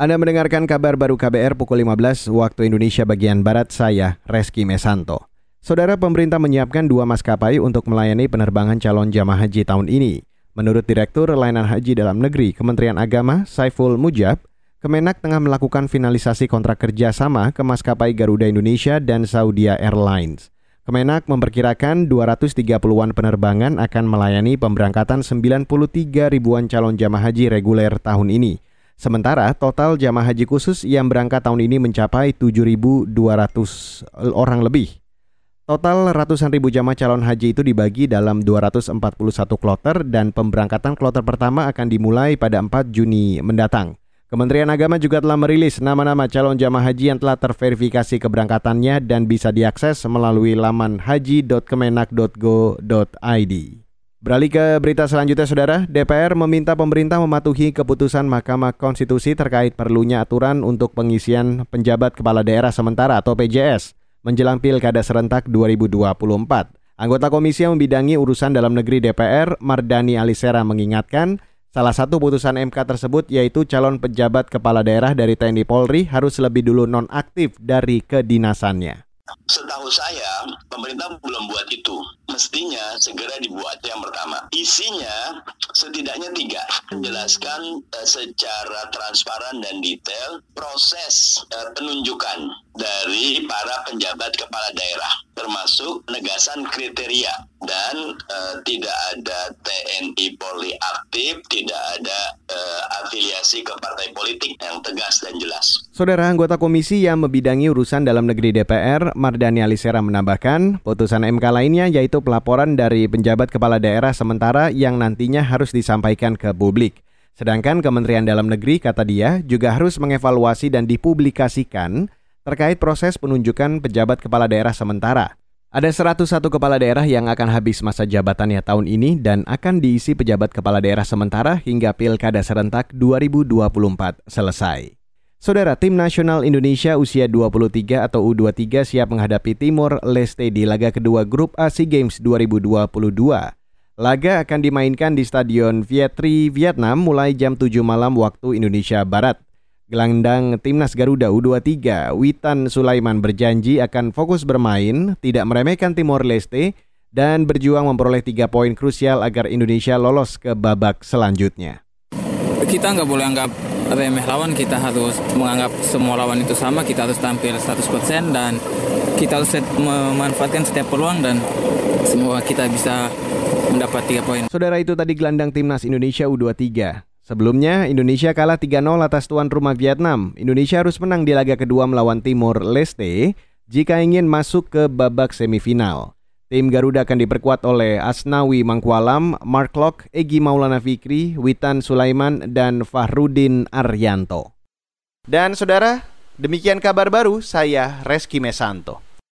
Anda mendengarkan kabar baru KBR pukul 15 waktu Indonesia bagian Barat saya, Reski Mesanto. Saudara pemerintah menyiapkan dua maskapai untuk melayani penerbangan calon jamaah haji tahun ini. Menurut Direktur Layanan Haji Dalam Negeri Kementerian Agama, Saiful Mujab, Kemenak tengah melakukan finalisasi kontrak kerja sama ke maskapai Garuda Indonesia dan Saudi Airlines. Kemenak memperkirakan 230-an penerbangan akan melayani pemberangkatan 93 ribuan calon jamaah haji reguler tahun ini. Sementara total jamaah haji khusus yang berangkat tahun ini mencapai 7.200 orang lebih. Total ratusan ribu jamaah calon haji itu dibagi dalam 241 kloter dan pemberangkatan kloter pertama akan dimulai pada 4 Juni mendatang. Kementerian Agama juga telah merilis nama-nama calon jamaah haji yang telah terverifikasi keberangkatannya dan bisa diakses melalui laman haji.kemenak.go.id. Beralih ke berita selanjutnya, Saudara. DPR meminta pemerintah mematuhi keputusan Mahkamah Konstitusi terkait perlunya aturan untuk pengisian penjabat kepala daerah sementara atau PJS menjelang Pilkada serentak 2024. Anggota komisi yang membidangi urusan dalam negeri DPR, Mardani Alisera mengingatkan, salah satu putusan MK tersebut yaitu calon pejabat kepala daerah dari TNI Polri harus lebih dulu nonaktif dari kedinasannya. Setahu saya, pemerintah belum buat itu. Mestinya segera dibuat yang pertama. Isinya setidaknya tiga. Menjelaskan uh, secara transparan dan detail proses uh, penunjukan dari para penjabat kepala daerah, termasuk penegasan kriteria dan uh, tidak ada TNI Polri aktif, tidak ada uh, afiliasi ke partai politik yang tegas dan jelas. Saudara anggota komisi yang membidangi urusan dalam negeri DPR, Mardani Alisera menambahkan, putusan MK lainnya yaitu pelaporan dari penjabat kepala daerah sementara yang nantinya harus disampaikan ke publik. Sedangkan Kementerian Dalam Negeri, kata dia, juga harus mengevaluasi dan dipublikasikan terkait proses penunjukan pejabat kepala daerah sementara. Ada 101 kepala daerah yang akan habis masa jabatannya tahun ini dan akan diisi pejabat kepala daerah sementara hingga Pilkada serentak 2024 selesai. Saudara tim nasional Indonesia usia 23 atau U23 siap menghadapi Timor Leste di laga kedua grup A SEA Games 2022. Laga akan dimainkan di Stadion Vietri, Vietnam mulai jam 7 malam waktu Indonesia Barat. Gelandang Timnas Garuda U23, Witan Sulaiman berjanji akan fokus bermain, tidak meremehkan Timor Leste, dan berjuang memperoleh tiga poin krusial agar Indonesia lolos ke babak selanjutnya. Kita nggak boleh anggap remeh lawan, kita harus menganggap semua lawan itu sama, kita harus tampil 100% dan kita harus memanfaatkan setiap peluang dan semoga kita bisa mendapat tiga poin. Saudara itu tadi gelandang Timnas Indonesia U23. Sebelumnya, Indonesia kalah 3-0 atas tuan rumah Vietnam. Indonesia harus menang di laga kedua melawan Timor Leste jika ingin masuk ke babak semifinal. Tim Garuda akan diperkuat oleh Asnawi Mangkualam, Mark Locke, Egi Maulana Fikri, Witan Sulaiman, dan Fahrudin Aryanto. Dan saudara, demikian kabar baru saya Reski Mesanto.